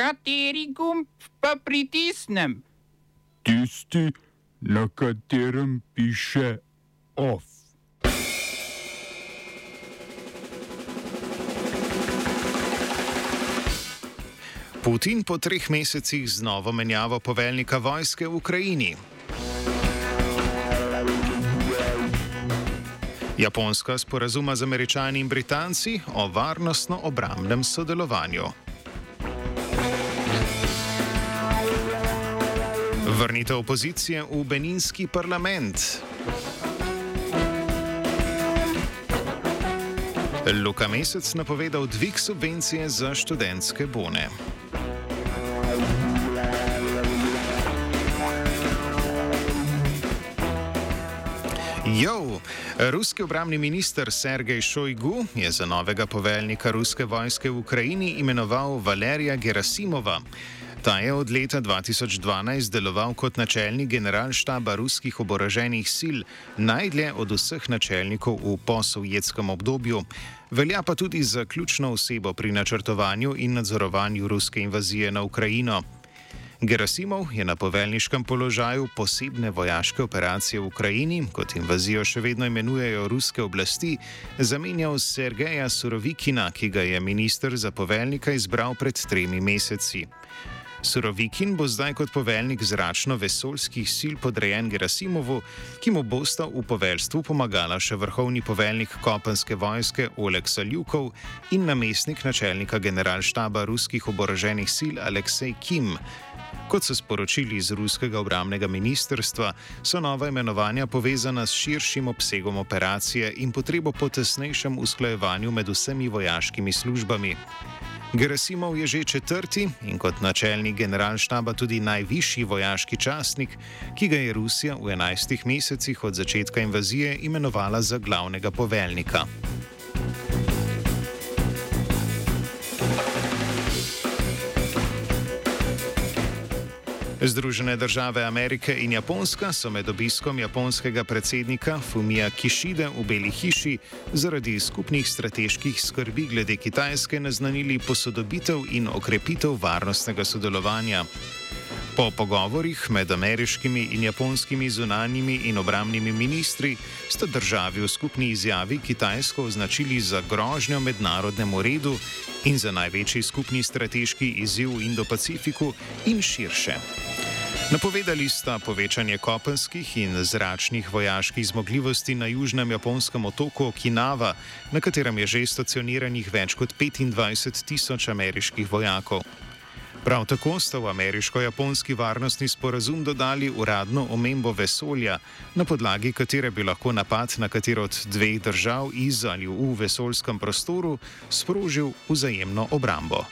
Kateri gumb pa pritisnem? Tisti, na katerem piše OF. Putin po treh mesecih z novo menjavo poveljnika vojske v Ukrajini. Japonska sporazuma z američani in britanci o varnostno-obramnem sodelovanju. Vrnitev opozicije v Beninski parlament. Luka Mesec napovedal dvig subvencije za študentske bone. Jo, ruski obramni minister Sergej Šojgu je za novega poveljnika ruske vojske v Ukrajini imenoval Valerija Gerasimova. Ta je od leta 2012 deloval kot načelnik generalštaba ruskih oboroženih sil, najdlje od vseh načelnikov v posovjetskem obdobju. Velja pa tudi za ključno osebo pri načrtovanju in nadzorovanju ruske invazije na Ukrajino. Gerasimov je na poveljniškem položaju posebne vojaške operacije v Ukrajini, kot invazijo še vedno imenujejo ruske oblasti, zamenjal Sergeja Surovikina, ki ga je minister za poveljnika izbral pred tremi meseci. Surovikin bo zdaj kot poveljnik zračno-vesoljskih sil podrejen Gerasimovu, ki mu bosta v poveljstvu pomagala še vrhovni poveljnik kopenske vojske Oleg Saljukov in namestnik načelnika generalštaba ruskih oboroženih sil Aleksej Kim. Kot so sporočili iz ruskega obramnega ministrstva, so nova imenovanja povezana s širšim obsegom operacije in potrebo po tesnejšem usklajevanju med vsemi vojaškimi službami. Gerasimov je že četrti in kot načelnik generalštaba tudi najvišji vojaški častnik, ki ga je Rusija v enajstih mesecih od začetka invazije imenovala za glavnega poveljnika. Združene države Amerike in Japonska so med obiskom japonskega predsednika Fumija Kishide v Beli hiši zaradi skupnih strateških skrbi glede Kitajske naznanili posodobitev in okrepitev varnostnega sodelovanja. Po pogovorih med ameriškimi in japonskimi zunanjimi in obramnimi ministri sta državi v skupni izjavi Kitajsko označili za grožnjo mednarodnemu redu in za največji skupni strateški izziv v Indo-Pacifiku in širše. Napovedali sta povečanje kopenskih in zračnih vojaških zmogljivosti na južnem japonskem otoku Okinawa, na katerem je že stacioniranih več kot 25 tisoč ameriških vojakov. Prav tako sta v ameriško-japonski varnostni sporazum dodali uradno omembo vesolja, na podlagi katere bi lahko napad na katero od dveh držav iz ali v vesoljskem prostoru sprožil vzajemno obrambo.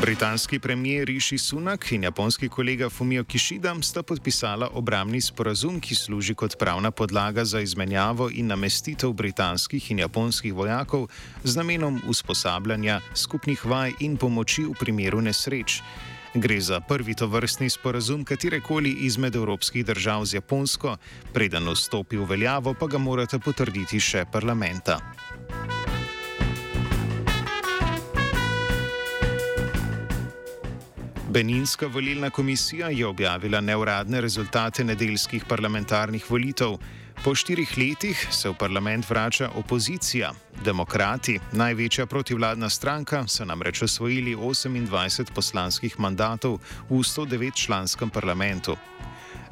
Britanski premijer Rishi Sunak in japonski kolega Fumio Kishida sta podpisala obramni sporazum, ki služi kot pravna podlaga za izmenjavo in namestitev britanskih in japonskih vojakov z namenom usposabljanja skupnih vaj in pomoči v primeru nesreč. Gre za prvi tovrstni sporazum katerekoli izmed evropskih držav z Japonsko, preden vstopi v veljavo, pa ga morate potrditi še parlamenta. Beninska volilna komisija je objavila neuradne rezultate nedeljskih parlamentarnih volitev. Po štirih letih se v parlament vrača opozicija. Demokrati, največja protivladna stranka, so namreč osvojili 28 poslanskih mandatov v 109-članskem parlamentu.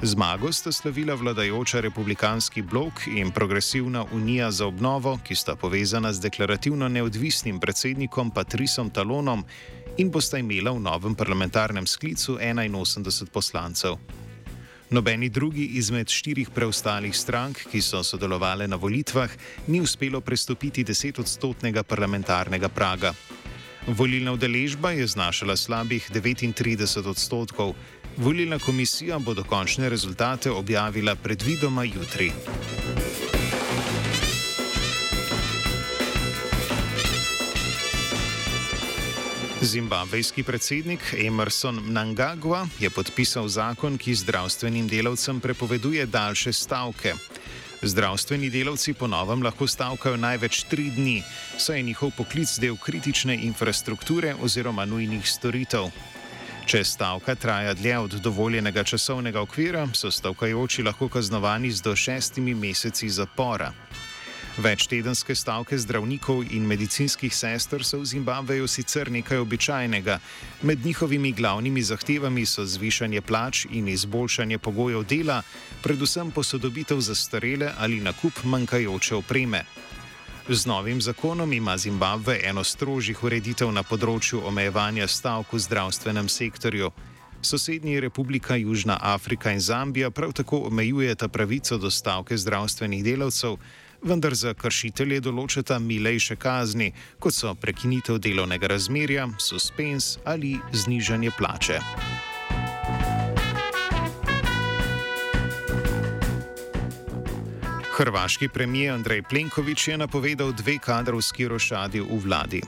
Zmago sta slavila vladajoča republikanski blok in progresivna unija za obnovo, ki sta povezana z deklarativno neodvisnim predsednikom Patrisom Talonom in bosta imela v novem parlamentarnem sklicu 81 poslancev. Nobeni drugi izmed štirih preostalih strank, ki so sodelovali na volitvah, ni uspelo prestopiti desetodstotnega parlamentarnega praga. Volilna udeležba je znašala slabih 39 odstotkov. Volilna komisija bo dokončne rezultate objavila predvidoma jutri. Zimbabvejski predsednik Emerson Mnangagwa je podpisal zakon, ki zdravstvenim delavcem prepoveduje daljše stavke. Zdravstveni delavci po novem lahko stavkajo največ tri dni, saj je njihov poklic del kritične infrastrukture oziroma nujnih storitev. Če stavka traja dlje od dovoljenega časovnega okvira, so stavkajoči lahko kaznovani z do šestimi meseci zapora. Večtedenske stavke zdravnikov in medicinskih sester so v Zimbabveju sicer nekaj običajnega. Med njihovimi glavnimi zahtevami so zvišanje plač in izboljšanje pogojev dela, predvsem posodobitev zastarele ali nakup manjkajoče opreme. Z novim zakonom ima Zimbabve eno strožjih ureditev na področju omejevanja stavk v zdravstvenem sektorju. Sosednji Republika Južna Afrika in Zambija prav tako omejujeta pravico do stavke zdravstvenih delavcev, vendar za kršitelje določata milejše kazni, kot so prekinitev delovnega razmerja, suspens ali znižanje plače. Hrvaški premijer Andrej Plenković je napovedal dve kadrovski rošadi v vladi.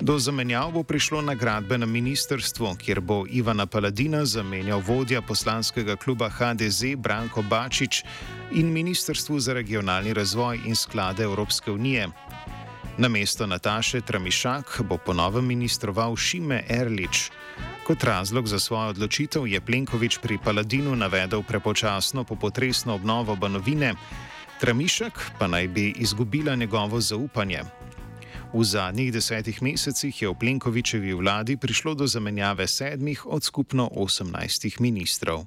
Do zamenjav bo prišlo na gradbenem ministrstvu, kjer bo Ivana Paladina zamenjal vodja poslanskega kluba HDZ Branko Bačič in Ministrstvu za regionalni razvoj in sklade Evropske unije. Na mesto Nataše Tramišak bo ponovem ministroval Šime Erlič. Kot razlog za svojo odločitev je Plenković pri Paladinu navedel prepočasno popotresno obnovo Banovine, Tramišak pa naj bi izgubila njegovo zaupanje. V zadnjih desetih mesecih je v Plenkovičevi vladi prišlo do zamenjave sedmih od skupno osemnajstih ministrov.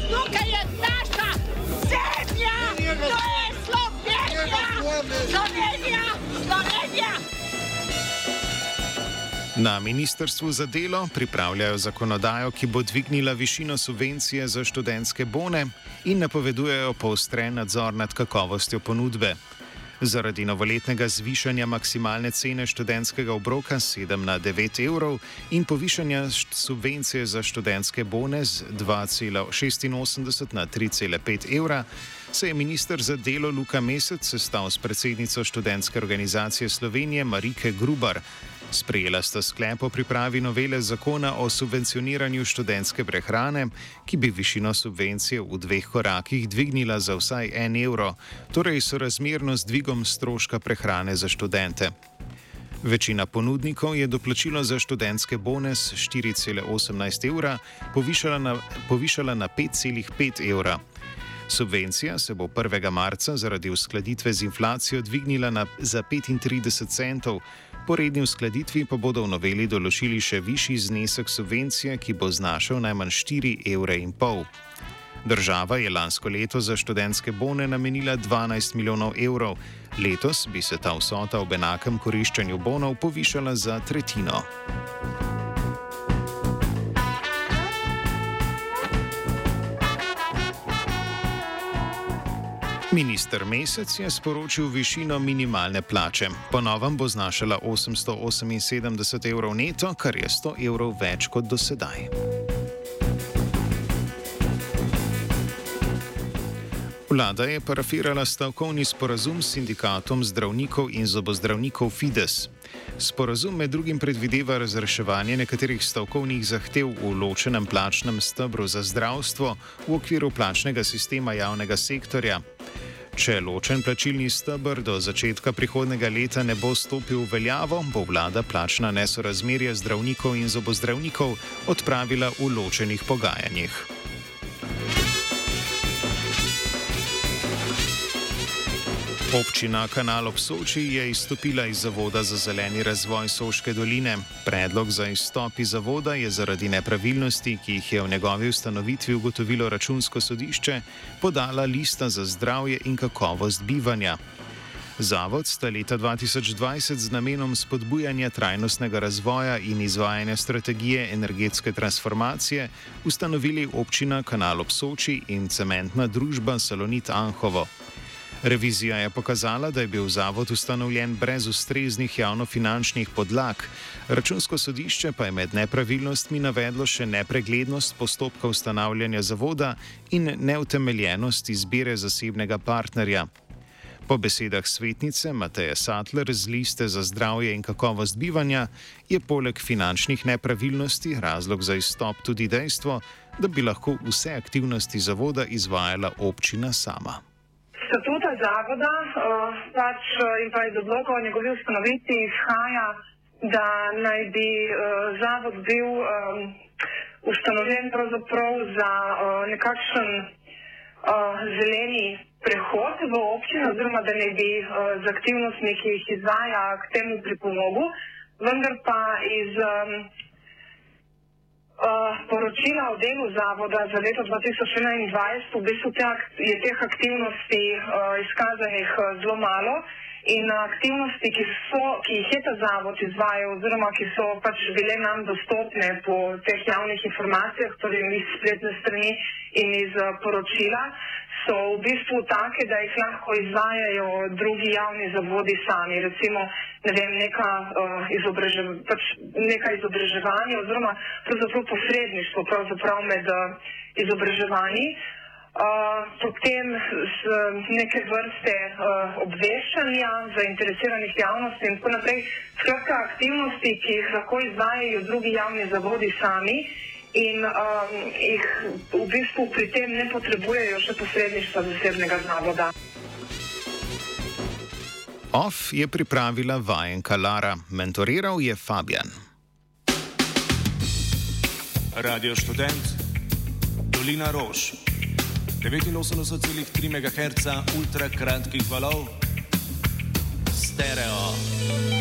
Slovenija. Na Ministrstvu za delo pripravljajo zakonodajo, ki bo dvignila višino subvencije za študentske bone in napovedujejo poostren nadzor nad kakovostjo ponudbe. Zaradi novoletnega zvišanja maksimalne cene študentskega obroka z 7 na 9 evrov in povišanja subvencije za študentske bone z 2,86 na 3,5 evra, se je ministr za delo Luka Mesec sestal s predsednico študentske organizacije Slovenije Marike Grubar. Sprejela sta sklep o pripravi novele zakona o subvencioniranju študentske prehrane, ki bi višino subvencije v dveh korakih dvignila za vsaj en evro, torej sorazmerno z dvigom stroška prehrane za študente. Večina ponudnikov je doplačilo za študentske bone s 4,18 evra povišala na, povišala na 5,5 evra. Subvencija se bo 1. marca zaradi uskladitve z inflacijo dvignila na, za 35 centov, Po redni uskladitvi pa bodo v noveli določili še višji znesek subvencije, ki bo znašal najmanj 4,5 evra. Država je lansko leto za študentske bone namenila 12 milijonov evrov, letos bi se ta vsota ob enakem koriščenju bonov povišala za tretjino. Minister Mesec je sporočil višino minimalne plače. Ponovem bo znašala 878 evrov neto, kar je 100 evrov več kot do Vlada je parafirala stavkovni sporazum s sindikatom zdravnikov in zobozdravnikov Fides. Sporazum med drugim predvideva razreševanje nekaterih stavkovnih zahtev v ločenem plačnem stebru za zdravstvo v okviru plačnega sistema javnega sektorja. Če ločen plačilni stebr do začetka prihodnega leta ne bo stopil v veljavo, bo vlada plačna nesorazmerja zdravnikov in zobozdravnikov odpravila v ločenih pogajanjih. Občina Kanal ob Soči je izstopila iz Zavoda za zeleni razvoj Soške doline. Predlog za izstop iz zavoda je zaradi nepravilnosti, ki jih je v njegovi ustanovitvi ugotovilo računsko sodišče, podala lista za zdravje in kakovost bivanja. Zavod sta leta 2020 z namenom spodbujanja trajnostnega razvoja in izvajanja strategije energetske transformacije ustanovili občina Kanal ob Soči in cementna družba Salonit Anhovo. Revizija je pokazala, da je bil zavod ustanovljen brez ustreznih javnofinančnih podlag. Računsko sodišče pa je med nepravilnostmi navedlo še nepreglednost postopka ustanavljanja zavoda in neutemeljenost izbire zasebnega partnerja. Po besedah svetnice Mateje Sattler z liste za zdravje in kakovost bivanja je poleg finančnih nepravilnosti razlog za izstop tudi dejstvo, da bi lahko vse aktivnosti zavoda izvajala občina sama statuta zavoda uh, pač, in pa iz odloka o njegovi ustanovitvi izhaja, da naj bi uh, zavod bil um, ustanovljen pravzaprav za uh, nekakšen uh, zeleni prehod v občino, oziroma da naj bi uh, z aktivnostmi, ki jih izvaja, k temu pripomogel, vendar pa iz um, poročila o delu zavoda za leto 2021, v bistvu je teh aktivnosti uh, izkazanih uh, zelo malo in aktivnosti, ki, so, ki jih je ta zavod izvajal oziroma ki so pač bile nam dostopne po teh javnih informacijah, torej iz spletne strani in iz uh, poročila, so v bistvu take, da jih lahko izvajajo drugi javni zavodi sami. Recimo, ne vem, neka, uh, izobražev, pač neka izobraževanja oziroma pravzaprav posredništvo pravzaprav med uh, izobraževanji. Potem z neke vrste uh, obveščanja zainteresiranih javnosti in tako naprej. Skratka, aktivnosti, ki jih lahko izvajajo drugi javni zavodi sami in um, jih v bistvu pri tem ne potrebujejo še posredništva zasebnega zavoda. OF je pripravila vajenka Lara, mentoriral je Fabian. Radio študent, Dolina Rož, 89,3 MHz ultra kratkih valov, stereo.